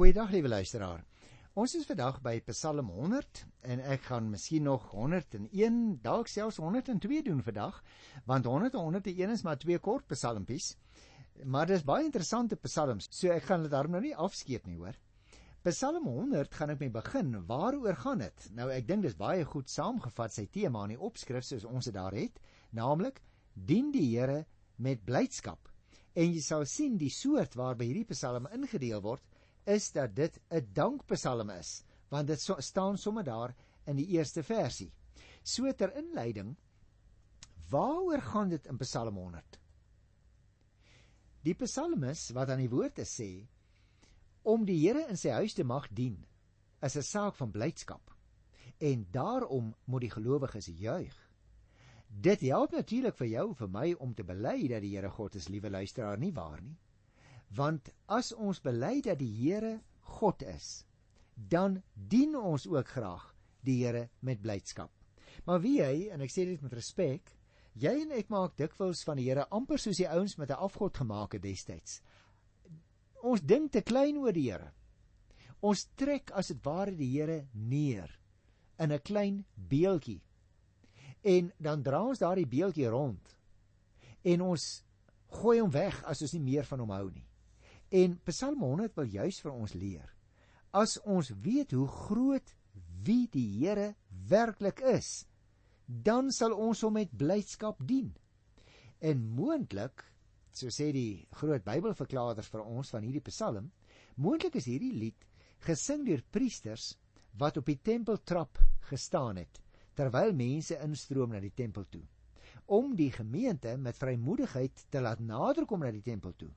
Goeiedag liewe luisteraar. Ons is vandag by Psalm 100 en ek gaan miskien nog 101, dalk selfs 102 doen vandag, want 100 en 101 is maar twee kort psalmpies. Maar dis baie interessante psalms, so ek gaan dit daarom nou nie afskeep nie, hoor. Psalm 100 gaan ek mee begin. Waaroor gaan dit? Nou ek dink dis baie goed saamgevat sy tema in die opskrif soos ons dit daar het, naamlik dien die Here met blydskap. En jy sal sien die soort waarby hierdie psalm ingedeel word is dat dit 'n dankpsalm is, want dit so, staan sommer daar in die eerste versie. So ter inleiding, waaroor gaan dit in Psalm 100? Die psalmis wat aan die woorde sê om die Here in sy huis te mag dien, is 'n saak van blydskap. En daarom moet die gelowiges juig. Dit help natuurlik vir jou en vir my om te bely dat die Here God is, liewe luisteraar, nie waar nie? Want as ons bely dat die Here God is, dan dien ons ook graag die Here met blydskap. Maar wie hy en ek sê dit met respek, jy en ek maak dikwels van die Here amper soos die ouens met 'n afgod gemaak het destyds. Ons dink te klein oor die Here. Ons trek as dit ware die Here neer in 'n klein beeltjie. En dan dra ons daardie beeltjie rond. En ons gooi hom weg as ons nie meer van hom hou nie. En Psalm 100 wil juis vir ons leer. As ons weet hoe groot wie die Here werklik is, dan sal ons hom met blydskap dien. En moontlik, so sê die groot Bybelverklaarders vir ons van hierdie Psalm, moontlik is hierdie lied gesing deur priesters wat op die tempeltrap gestaan het terwyl mense instroom na die tempel toe om die gemeente met vrymoedigheid te laat naderkom na die tempel toe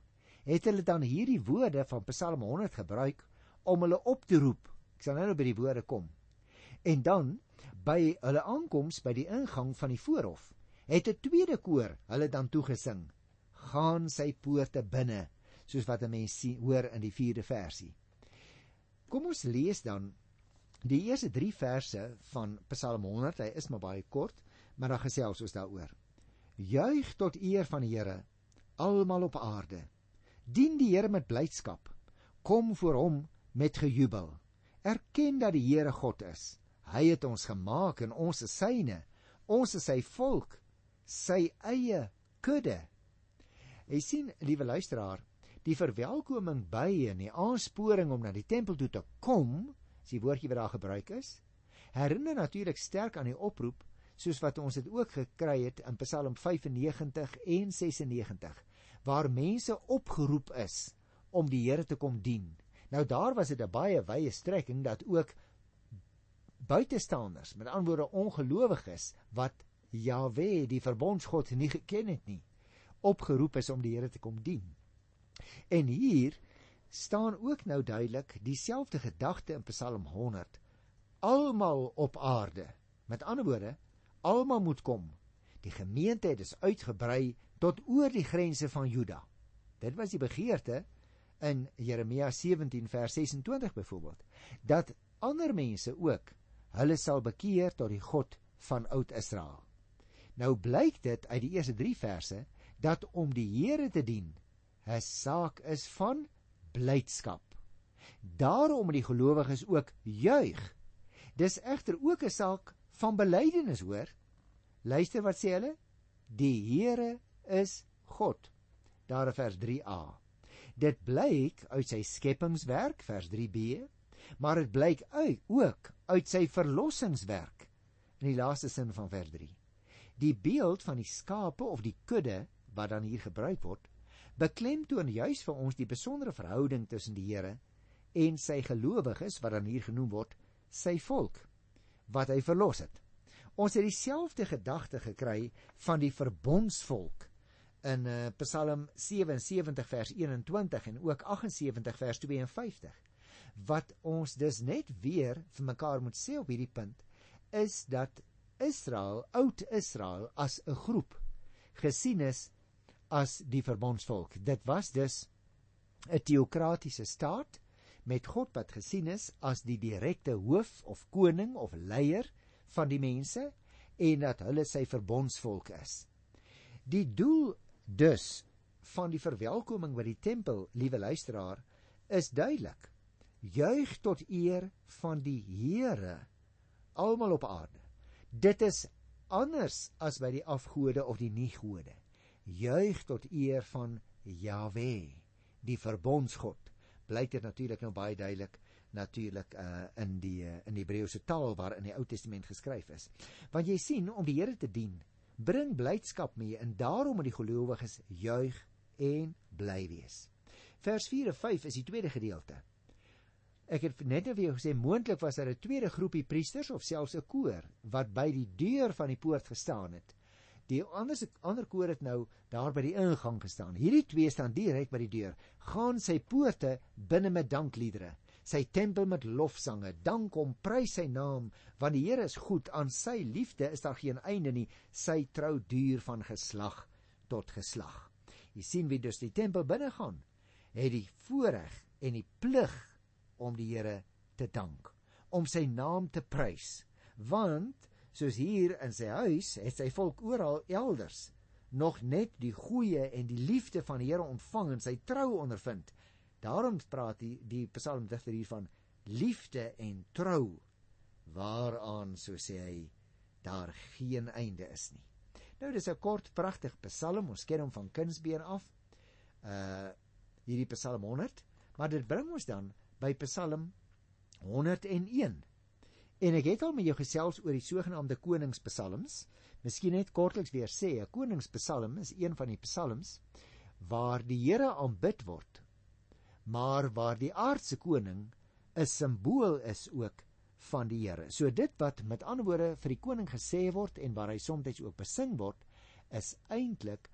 het hulle dan hierdie woorde van Psalm 100 gebruik om hulle op te roep. Ek sal nou by die woorde kom. En dan by hulle aankoms by die ingang van die voorhof, het 'n tweede koor hulle dan toegesing: "Gaan sy poorte binne," soos wat 'n mens sien hoor in die 4de versie. Kom ons lees dan die eerste 3 verse van Psalm 100. Hy is maar baie kort, maar dan gesels ons daaroor. Juig tot eer van die Here, almal op aarde. Dien die Here met blydskap. Kom voor hom met gejubel. Erken dat die Here God is. Hy het ons gemaak en ons is syne. Ons is sy volk, sy eie kudde. Jy sien, liewe luisteraar, die verwelkoming by en die aansporing om na die tempel toe te kom, is die woordjie wat daar gebruik is, herinner natuurlik sterk aan die oproep soos wat ons dit ook gekry het in Psalm 95 en 96 waar mense opgeroep is om die Here te kom dien. Nou daar was dit 'n baie wye strekking dat ook buitestanders, met ander woorde ongelowiges wat Jahwe, die verbondsgod nie geken het nie, opgeroep is om die Here te kom dien. En hier staan ook nou duidelik dieselfde gedagte in Psalm 100. Almal op aarde. Met ander woorde, almal moet kom. Die gemeente het dus uitgebrei tot oor die grense van Juda. Dit was die begeerte in Jeremia 17 vers 26 byvoorbeeld dat ander mense ook hulle sal bekeer tot die God van oud Israel. Nou blyk dit uit die eerste 3 verse dat om die Here te dien 'n saak is van blydskap. Daarom moet die gelowiges ook juig. Dis egter ook 'n saak van belydenis, hoor. Luister wat sê hulle? Die Here is God. Daar in vers 3a. Dit blyk uit sy skepingswerk vers 3b, maar dit blyk uit ook uit sy verlossingswerk in die laaste sin van vers 3. Die beeld van die skape of die kudde wat dan hier gebruik word, beklemtoon juis vir ons die besondere verhouding tussen die Here en sy gelowiges wat dan hier genoem word, sy volk wat hy verlos het. Ons het dieselfde gedagte gekry van die verbondsvolk in uh, Psalm 77 vers 21 en ook 78 vers 52 wat ons dus net weer vir mekaar moet sê op hierdie punt is dat Israel, oud Israel as 'n groep gesien is as die verbondsvolk. Dit was dus 'n teokratiese staat met God wat gesien is as die direkte hoof of koning of leier van die mense en dat hulle sy verbondsvolk is. Die doel Dus van die verwelkoming by die tempel, liewe luisteraar, is duidelik. juig tot eer van die Here almal op aarde. Dit is anders as by die afgode of die nie-gode. Juig tot eer van Jahwe, die verbondsgod. Blyk dit natuurlik nou baie duidelik natuurlik uh, in die in Hebreëse taal waarin die Ou Testament geskryf is. Want jy sien om die Here te dien, bring blydskap mee en daarom moet die gelowiges juig en bly wees. Vers 4 en 5 is die tweede gedeelte. Ek het net nou jou gesê moontlik was daar 'n tweede groepie priesters of selfs 'n koor wat by die deur van die poort gestaan het. Die ander ander koor het nou daar by die ingang gestaan. Hierdie twee staan direk by die deur. Gaan sy poorte binne met dankliedere sy tempel met lofsange, dank hom, prys sy naam, want die Here is goed, aan sy liefde is daar geen einde nie, sy trou duur van geslag tot geslag. Jy sien wie dus die tempel binne gaan, het die voorreg en die plig om die Here te dank, om sy naam te prys, want soos hier in sy huis het sy volk oral elders nog net die goeie en die liefde van die Here ontvang en sy trou ondervind Daarom praat die die psalmdigter hier van liefde en trou waaraan so sê hy daar geen einde is nie. Nou dis 'n kort pragtig psalm, ons ken hom van kindsbeen af. Uh hierdie psalm 100, maar dit bring ons dan by psalm 101. En ek het al met jou gesels oor die sogenaamde koningspsalms. Miskien net kortliks weer sê, 'n koningspsalm is een van die psalms waar die Here aanbid word maar waar die aardse koning 'n simbool is ook van die Here. So dit wat met ander woorde vir die koning gesê word en waar hy soms ook besing word, is eintlik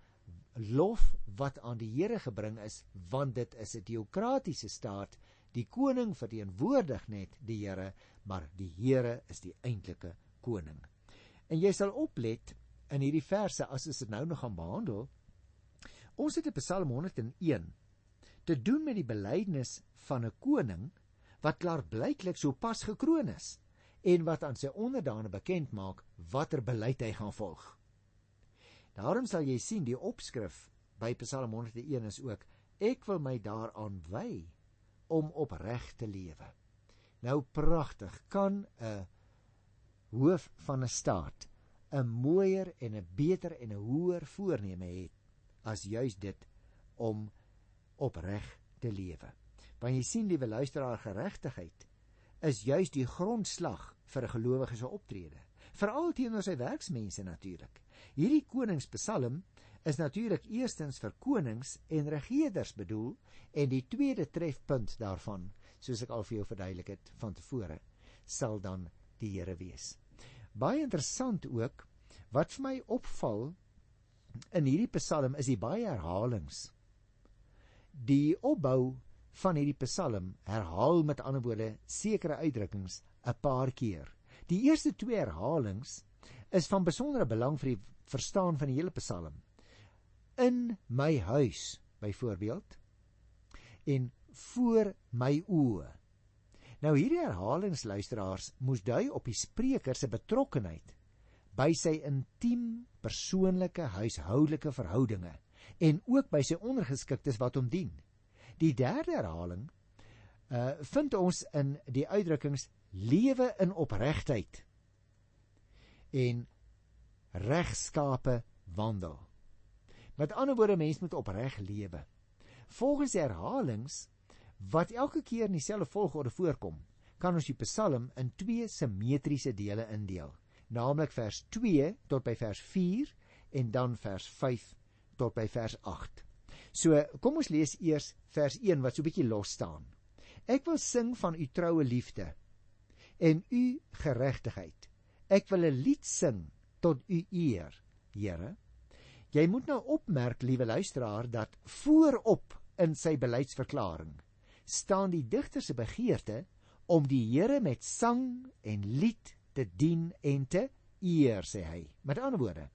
lof wat aan die Here gebring is, want dit is 'n teokratiese staat. Die koning verteenwoordig net die Here, maar die Here is die eintlike koning. En jy sal oplet in hierdie verse as ons dit nou nog gaan behandel. Ons het in Psalm 101 te doen met die belydenis van 'n koning wat klaarblyklik sopas gekroon is en wat aan sy onderdane bekend maak watter beleid hy gaan volg. Daarom sal jy sien die opskrif by Psalm 101 is ook ek wil my daaraan wy om opreg te lewe. Nou pragtig kan 'n hoof van 'n staat 'n mooier en 'n beter en 'n hoër voorneme hê as juis dit om opreg te lewe. Want jy sien liewe luisteraar geregtigheid is juis die grondslag vir 'n gelowige se optrede, veral teenoor sy werksmense natuurlik. Hierdie koningspsalm is natuurlik eerstens vir konings en regerders bedoel en die tweede trefpunt daarvan, soos ek al vir jou verduidelik het van tevore, sal dan die Here wees. Baie interessant ook wat vir my opval in hierdie psalm is die baie herhalings die opbou van hierdie Psalm herhaal met ander woorde sekere uitdrukkings 'n paar keer. Die eerste twee herhalings is van besondere belang vir die verstaan van die hele Psalm. In my huis byvoorbeeld en voor my oë. Nou hierdie herhalings luisteraars moes dui op die spreker se betrokkenheid by sy intiem persoonlike huishoudelike verhoudinge en ook by sy ondergeskiktes wat hom dien. Die derde herhaling uh vind ons in die uitdrukkings lewe in opregtheid en regskape wandel. Met ander woorde mens moet opreg lewe. Volgens die herhalings wat elke keer in dieselfde volgorde voorkom, kan ons die Psalm in twee simmetriese dele indeel, naamlik vers 2 tot by vers 4 en dan vers tot by vers 8. So, kom ons lees eers vers 1 wat so 'n bietjie los staan. Ek wil sing van u troue liefde en u geregtigheid. Ek wil 'n lied sing tot u eer, Here. Jy moet nou opmerk, liewe luisteraar, dat voorop in sy beleidsverklaring staan die digter se begeerte om die Here met sang en lied te dien en te eer, sê hy. Met ander woorde,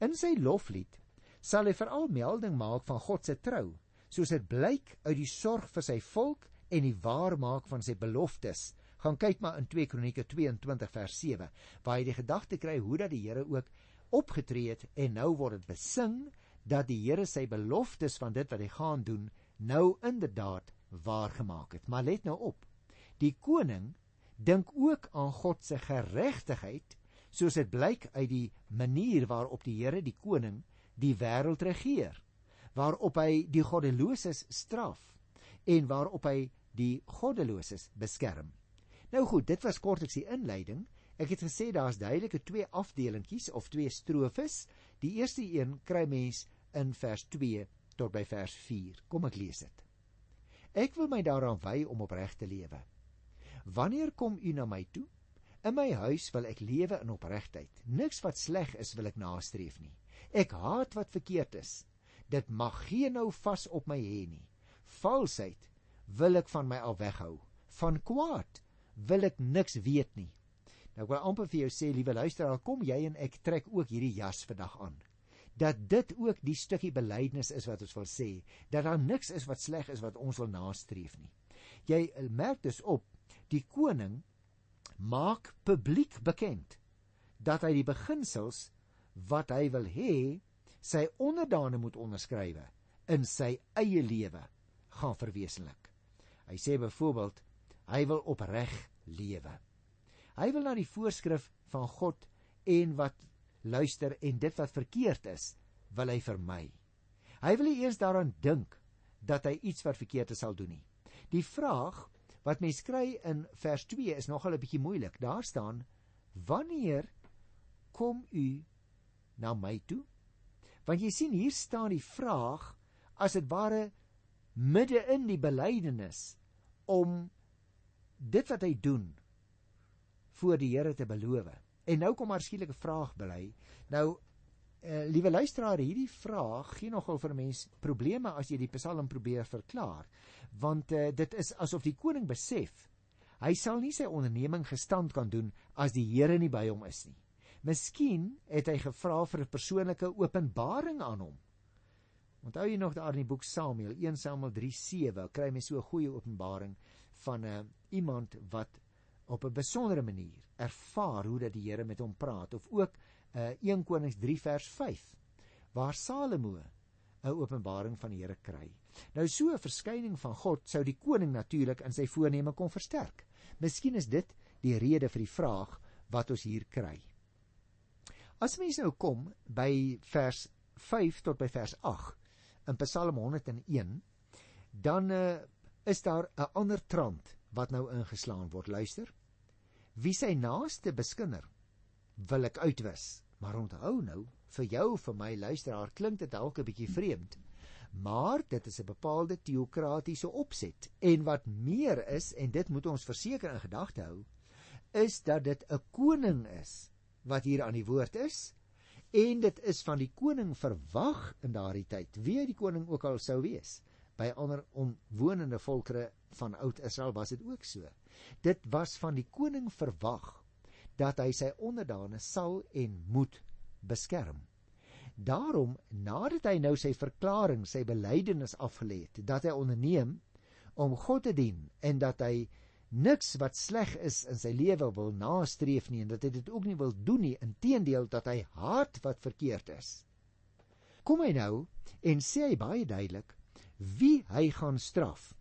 in sy loflied sal hy veral melding maak van God se trou, soos dit blyk uit die sorg vir sy volk en die waarmaak van sy beloftes. Gaan kyk maar in 2 Kronieke 22 vers 7, waar jy die gedagte kry hoe dat die Here ook opgetree het en nou word dit besing dat die Here sy beloftes van dit wat hy gaan doen nou inderdaad waar gemaak het. Maar let nou op. Die koning dink ook aan God se geregtigheid, soos dit blyk uit die manier waarop die Here die koning die wêreld regeer, waarop hy die goddeloses straf en waarop hy die goddeloses beskerm. Nou goed, dit was kortliks die inleiding. Ek het gesê daar's duidelike twee afdelingkies of twee strofes. Die eerste een kry mens in vers 2 tot by vers 4. Kom ek lees dit. Ek wil my daaraan wy om opreg te lewe. Wanneer kom u na my toe? In my huis wil ek lewe in opregtheid. Niks wat sleg is wil ek nastreef nie. Ek haat wat verkeerd is. Dit mag geen nou vas op my hê nie. Valsheid wil ek van my af weghou. Van kwaad wil ek niks weet nie. Nou ek wil amper vir jou sê, liewe luisteraar, kom jy en ek trek ook hierdie jas vandag aan. Dat dit ook die stukkie belydenis is wat ons wil sê, dat daar niks is wat sleg is wat ons wil nastreef nie. Jy merk dus op, die koning maak publiek bekend dat hy die beginsels wat hy wil hê sy onderdane moet onderskrywe in sy eie lewe gaan verwesenlik. Hy sê byvoorbeeld hy wil opreg lewe. Hy wil na die voorskrif van God en wat luister en dit wat verkeerd is, wil hy vermy. Hy wil nie eers daaraan dink dat hy iets wat verkeerd is sal doen nie. Die vraag wat mens kry in vers 2 is nogal 'n bietjie moeilik. Daar staan: "Wanneer kom u na my toe?" Want jy sien hier staan die vraag as dit ware midde in die belydenis om dit wat hy doen voor die Here te beloof. En nou kom maar skielik 'n vraag bly. Nou uh, liewe luisteraar, hierdie vraag gee nogal vir mense probleme as jy die Psalm probeer verklaar, want uh, dit is asof die koning besef hy sal nie sy onderneming gestand kan doen as die Here nie by hom is nie. Miskien het hy gevra vir 'n persoonlike openbaring aan hom. Onthou jy nog daar in die boek Samuel 1 Samuel 3:7 kry jy so 'n goeie openbaring van 'n uh, iemand wat op 'n besondere manier ervaar hoe dat die Here met hom praat of ook uh, 1 Konings 3 vers 5 waar Salomo 'n openbaring van die Here kry. Nou so 'n verskyning van God sou die koning natuurlik in sy voorneme kon versterk. Miskien is dit die rede vir die vraag wat ons hier kry. As mens nou kom by vers 5 tot by vers 8 in Psalm 101, dan uh, is daar 'n ander trant wat nou ingeslaan word. Luister. Wie sy naaste beskinder, wil ek uitwis. Maar onthou nou, vir jou vir my luisteraar klink dit dalk 'n bietjie vreemd. Maar dit is 'n bepaalde teokratiese opset en wat meer is en dit moet ons verseker in gedagte hou, is dat dit 'n koning is wat hier aan die woord is en dit is van die koning verwag in daardie tyd wie die koning ook al sou wees by ander omwonende volkere van oud Israel was dit ook so. Dit was van die koning verwag dat hy sy onderdane sal en moet beskerm. Daarom nadat hy nou sy verklaring, sy belydenis afgelê het, dat hy onderneem om God te dien en dat hy niks wat sleg is in sy lewe wil nastreef nie en dat hy dit ook nie wil doen nie, inteendeel dat hy haat wat verkeerd is. Kom hy nou en sê hy baie duidelik wie hy gaan straf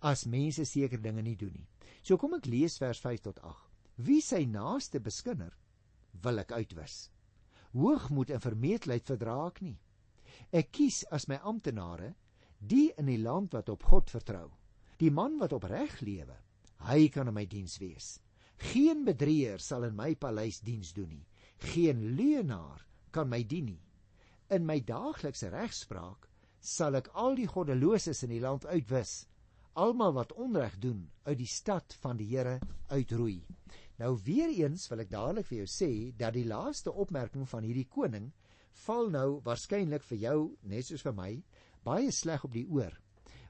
as mense sekere dinge nie doen nie. So kom ek lees vers 5 tot 8. Wie sy naaste beskinder, wil ek uitwis. Hoogmoed en vermeetheid verdra ek nie. Ek kies as my amptenare die in die land wat op God vertrou. Die man wat opreg lewe, hy kan in my diens wees. Geen bedrieger sal in my paleis diens doen nie. Geen leenaar kan my dien nie. In my daaglikse regspraak sal ek al die goddeloses in die land uitwis almal wat onreg doen uit die stad van die Here uitroei. Nou weer eens wil ek dadelik vir jou sê dat die laaste opmerking van hierdie koning val nou waarskynlik vir jou net soos vir my baie sleg op die oor.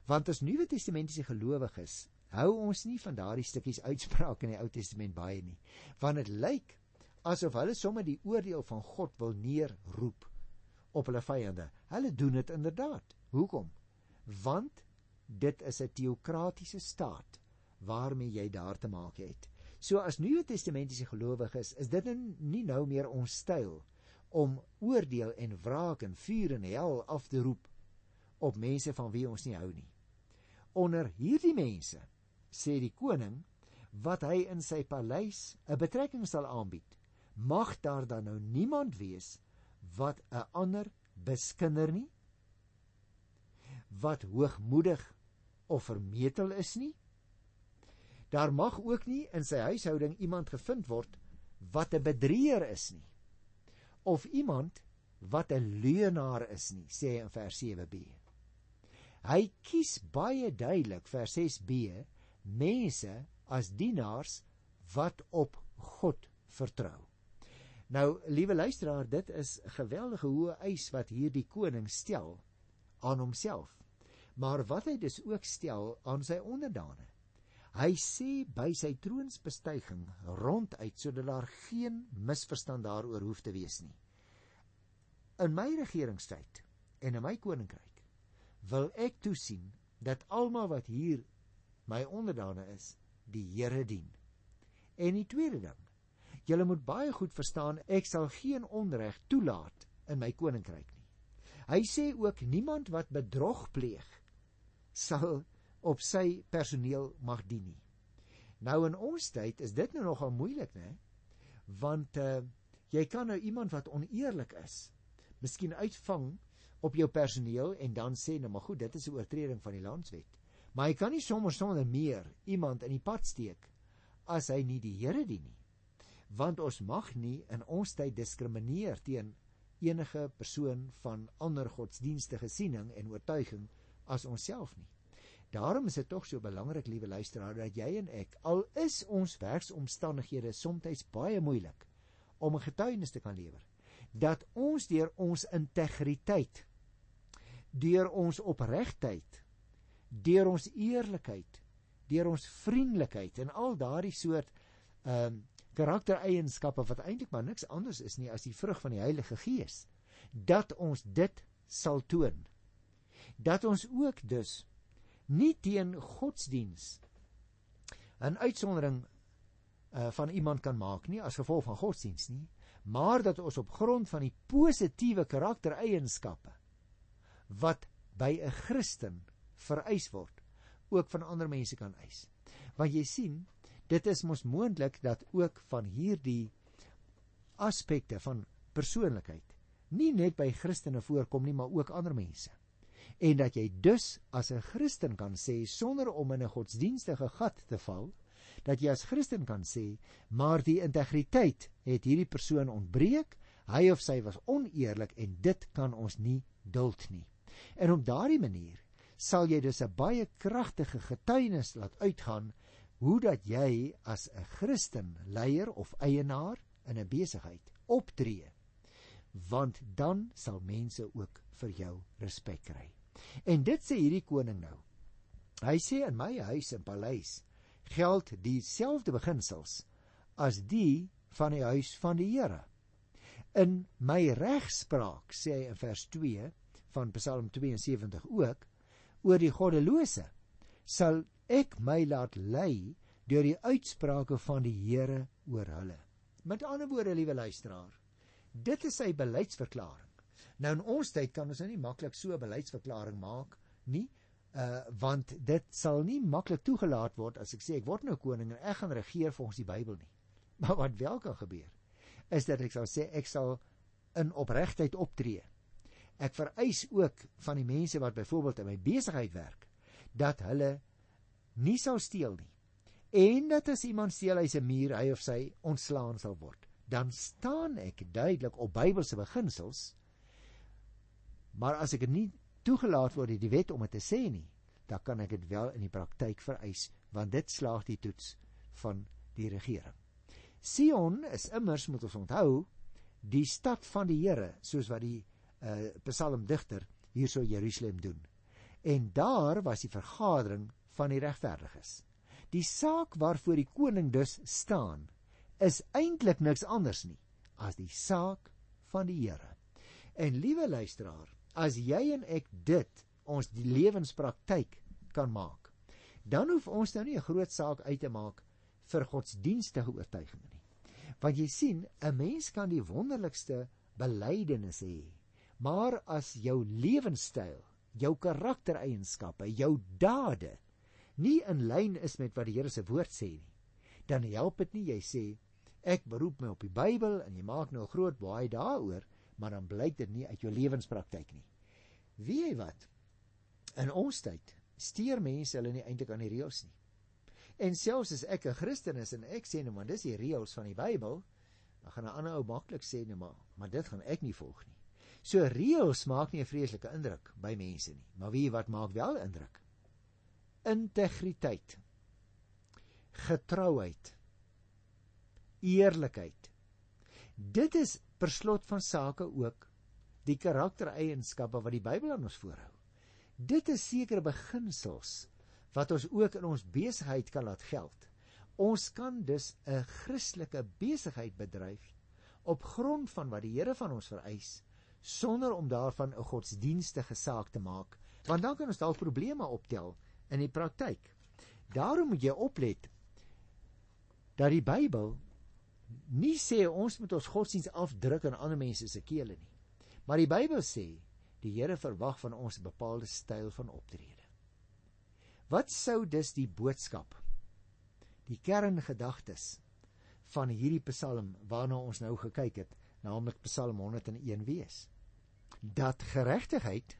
Want as Nuwe Testamentiese gelowiges hou ons nie van daardie stukkies uitsprake in die Ou Testament baie nie. Want dit lyk asof hulle sommer die oordeel van God wil neerroep op hulle vyande. Hulle doen dit inderdaad. Hoekom? Want dit is 'n teokratiese staat waarmee jy daar te maak het. So as Nuwe Testamentiese gelowiges is, is dit nie nou meer ons styl om oordeel en wraak en vuur en hel af te roep op mense van wie ons nie hou nie. Onder hierdie mense sê die koning wat hy in sy paleis 'n betrekking sal aanbied, mag daar dan nou niemand wees wat 'n ander beskinder nie, wat hoogmoedig of vermetel is nie. Daar mag ook nie in sy huishouding iemand gevind word wat 'n bedrieger is nie of iemand wat 'n leuenaar is nie, sê hy in vers 7b. Hy kies baie duidelik vers 6b mense as dienaars wat op God vertrou. Nou, liewe luisteraar, dit is 'n geweldige hoë eis wat hierdie koning stel aan homself. Maar wat hy dus ook stel aan sy onderdane. Hy sê by sy troonsbestuiging ronduit sodat daar geen misverstand daaroor hoef te wees nie. In my regeringstyd en in my koninkryk wil ek toesien dat almal wat hier my onderdane is, die Here dien. En die tweede ding, julle moet baie goed verstaan, ek sal geen onreg toelaat in my koninkryk nie. Hy sê ook niemand wat bedrog pleeg sal op sy personeel mag dien nie. Nou in ons tyd is dit nou nogal moeilik, né? Want uh jy kan nou iemand wat oneerlik is, miskien uitvang op jou personeel en dan sê nou maar goed, dit is 'n oortreding van die landswet. Maar jy kan nie sommer sonder meer iemand in die pad steek as hy nie die Here dien nie. Want ons mag nie in ons tyd diskrimineer teen enige persoon van ander godsdienstige siening en oortuiging as onsself nie. Daarom is dit tog so belangrik, liewe luisteraar, dat jy en ek, al is ons werksomstandighede soms baie moeilik om 'n getuienis te kan lewer, dat ons deur ons integriteit, deur ons opregtheid, deur ons eerlikheid, deur ons vriendelikheid en al daardie soort ehm um, karaktereienskappe wat eintlik maar niks anders is nie as die vrug van die Heilige Gees, dat ons dit sal toon. Dat ons ook dus nie teen godsdiens 'n uitsondering uh, van iemand kan maak nie as gevolg van godsdiens nie, maar dat ons op grond van die positiewe karaktereienskappe wat by 'n Christen vereis word, ook van ander mense kan eis. Want jy sien, dit is mos moontlik dat ook van hierdie aspekte van persoonlikheid nie net by Christene voorkom nie, maar ook ander mense. En dat jy dus as 'n Christen kan sê sonder om in 'n godsdienstige gat te val, dat jy as Christen kan sê, maar die integriteit het hierdie persoon ontbreek, hy of sy was oneerlik en dit kan ons nie duld nie. En op daardie manier sal jy dus 'n baie kragtige getuienis laat uitgaan hoe dat jy as 'n Christen leier of eienaar in 'n besigheid optree want dan sal mense ook vir jou respek kry. En dit sê hierdie koning nou. Hy sê in my huis en paleis geld dieselfde beginsels as die van die huis van die Here. In my regspraak sê hy in vers 2 van Psalm 72 ook oor die goddelose sal ek my laat lei deur die uitsprake van die Here oor hulle. Met ander woorde, liewe luisteraar, dit is sy beleidsverklaring. Nou in ons tyd kan ons nou nie maklik so 'n beleidsverklaring maak nie, uh want dit sal nie maklik toegelaat word as ek sê ek word nou koning en ek gaan regeer volgens die Bybel nie. Maar wat wel kan gebeur is dat ek sal sê ek sal in opregtheid optree Ek vereis ook van die mense wat byvoorbeeld in my besigheid werk dat hulle nie sal steel nie. En dat as iemand steel hy's 'n muur, hy of sy ontslaan sal word. Dan staan ek duidelik op Bybelse beginsels. Maar as ek nie toegelaat word deur die wet om dit te sê nie, dan kan ek dit wel in die praktyk vereis want dit slaag die toets van die regering. Sion is immers moet ons onthou die stad van die Here soos wat die uh psalmdigter hierso Jerusalem doen. En daar was die vergadering van die regverdiges. Die saak waarvoor die koning dus staan is eintlik niks anders nie as die saak van die Here. En liewe luisteraar, as jy en ek dit ons die lewenspraktyk kan maak, dan hoef ons nou nie 'n groot saak uit te maak vir godsdienstige oortuigings nie. Want jy sien, 'n mens kan die wonderlikste belydenisse hê Maar as jou lewenstyl, jou karaktereienskappe, jou dade nie in lyn is met wat die Here se woord sê nie, dan help dit nie jy sê ek beroep my op die Bybel en jy maak nou 'n groot baai daaroor, maar dan blyk dit nie uit jou lewenspraktyk nie. Wie jy wat? In ons tyd steur mense hulle nie eintlik aan die reëls nie. En selfs as ek 'n Christen is en ek sê nou maar dis die reëls van die Bybel, dan gaan 'n ander ou maklik sê nee maar, maar dit gaan ek nie volg nie. So reëls maak nie 'n vreeslike indruk by mense nie, maar wie wat maak wel indruk? Integriteit. Getrouheid. Eerlikheid. Dit is per slot van sake ook die karaktereienskappe wat die Bybel aan ons voorhou. Dit is sekere beginsels wat ons ook in ons besigheid kan laat geld. Ons kan dus 'n Christelike besigheid bedryf op grond van wat die Here van ons vereis sonder om daarvan 'n godsdienstige saak te maak, want dan kan ons dalk probleme optel in die praktyk. Daarom moet jy oplet dat die Bybel nie sê ons moet ons godsdiens afdruk in ander mense se kele nie. Maar die Bybel sê die Here verwag van ons 'n bepaalde styl van optrede. Wat sou dus die boodskap, die kerngedagtes van hierdie Psalm waarna ons nou gekyk het, naamlik Psalm 101 wees. Dat geregtigheid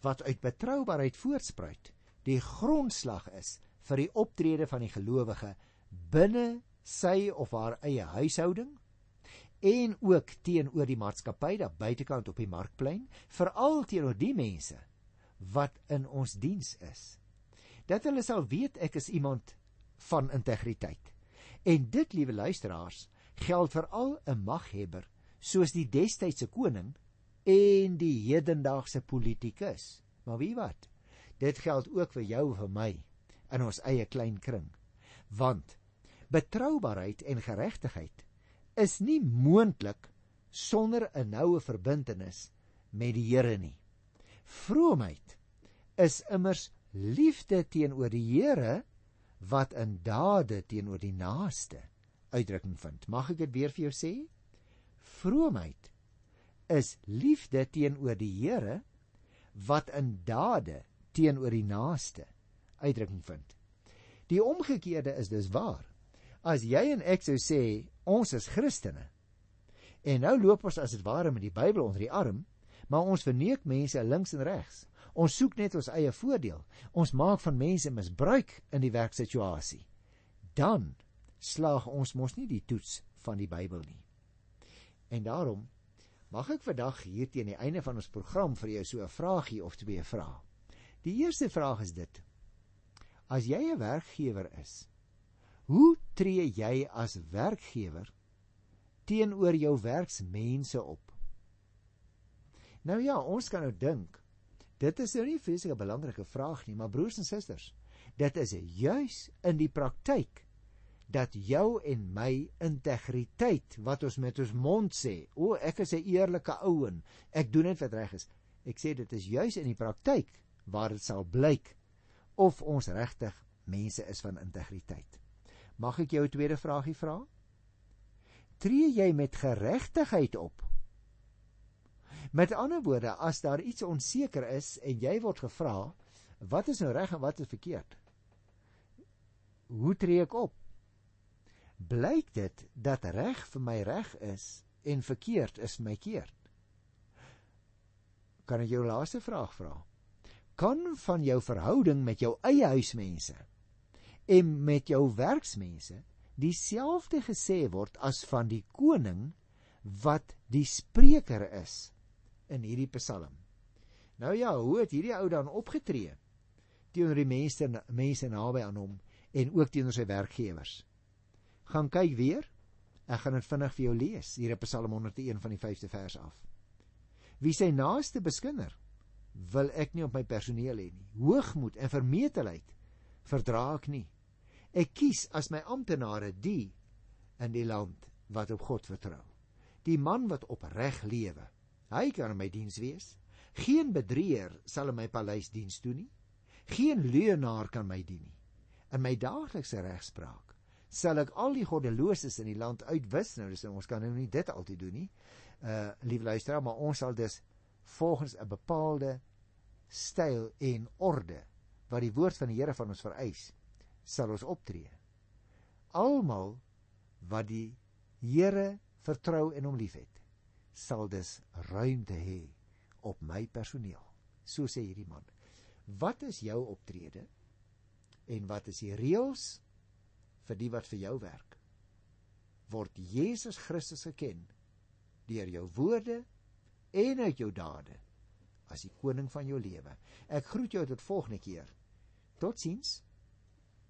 wat uit betroubaarheid voortspruit, die grondslag is vir die optrede van die gelowige binne sy of haar eie huishouding en ook teenoor die maatskappy daar buitekant op die markplein, veral teenoor die mense wat in ons diens is. Dat hulle sal weet ek is iemand van integriteit. En dit, liewe luisteraars, geld vir al 'n maghebber soos die destydse koning en die hedendaagse politikus. Maar wie wat? Dit geld ook vir jou en vir my in ons eie klein kring. Want betroubaarheid en geregtigheid is nie moontlik sonder 'n noue verbintenis met die Here nie. Vroomheid is immers liefde teenoor die Here wat in dade teenoor die naaste uitdrukking vind. Mag ek dit weer vir jou sê? Vroomheid is liefde teenoor die Here wat in dade teenoor die naaste uitdrukking vind. Die omgekeerde is dus waar. As jy en ek sou sê ons is Christene en nou loop ons as dit ware met die Bybel onder die arm, maar ons verneek mense links en regs. Ons soek net ons eie voordeel. Ons maak van mense misbruik in die werksituasie. Dan slaag ons mos nie die toets van die Bybel nie. En daarom mag ek vandag hier teen die einde van ons program vir jou so 'n vraagie of twee vra. Die eerste vraag is dit: As jy 'n werkgewer is, hoe tree jy as werkgewer teenoor jou werksmense op? Nou ja, ons kan nou dink Dit is nou nie 'n belangrike vraag nie, maar broers en susters, dit is juis in die praktyk dat jou en my integriteit wat ons met ons mond sê, o ek is 'n eerlike ouen, ek doen net wat reg is. Ek sê dit is juis in die praktyk waar dit sal blyk of ons regtig mense is van integriteit. Mag ek jou 'n tweede vragie vra? Tree jy met geregtigheid op? Met ander woorde, as daar iets onseker is en jy word gevra, wat is nou reg en wat is verkeerd? Hoe tree ek op? Blyk dit dat reg vir my reg is en verkeerd is my keerd? Kan ek jou laaste vraag vra? Kan van jou verhouding met jou eie huismense en met jou werksmense dieselfde gesê word as van die koning wat die spreker is in hierdie Psalm. Nou ja, hoe het hierdie ou dan opgetree teenoor die mense mense naby aan hom en ook teenoor sy werkgewers? Gaan kyk weer. Ek gaan dit vinnig vir jou lees hier in Psalm 101 van die 5de vers af. Wie sy naaste beskinder, wil ek nie op my personeel hê nie. Hoogmoed en vermetelheid verdra ek nie. Ek kies as my amptenare die in die land wat op God vertrou. Die man wat opreg lewe Hy kan in my diens wees. Geen bedrieger sal in my paleis diens doen nie. Geen leienaar kan my dien nie. In my daaglikse regspraak sal ek al die goddeloses in die land uitwis. Nou dis ons kan nou nie dit altyd doen nie. Uh lief luisteraar, maar ons sal dus volgens 'n bepaalde styl en orde wat die woord van die Here van ons vereis, sal ons optree. almal wat die Here vertrou en hom liefhet, sal dus ruimte hê op my personeel. So sê hierdie man. Wat is jou optrede? En wat is die reëls vir die wat vir jou werk? Word Jesus Christus geken deur jou woorde en uit jou dade as die koning van jou lewe. Ek groet jou tot volgende keer. Totsiens.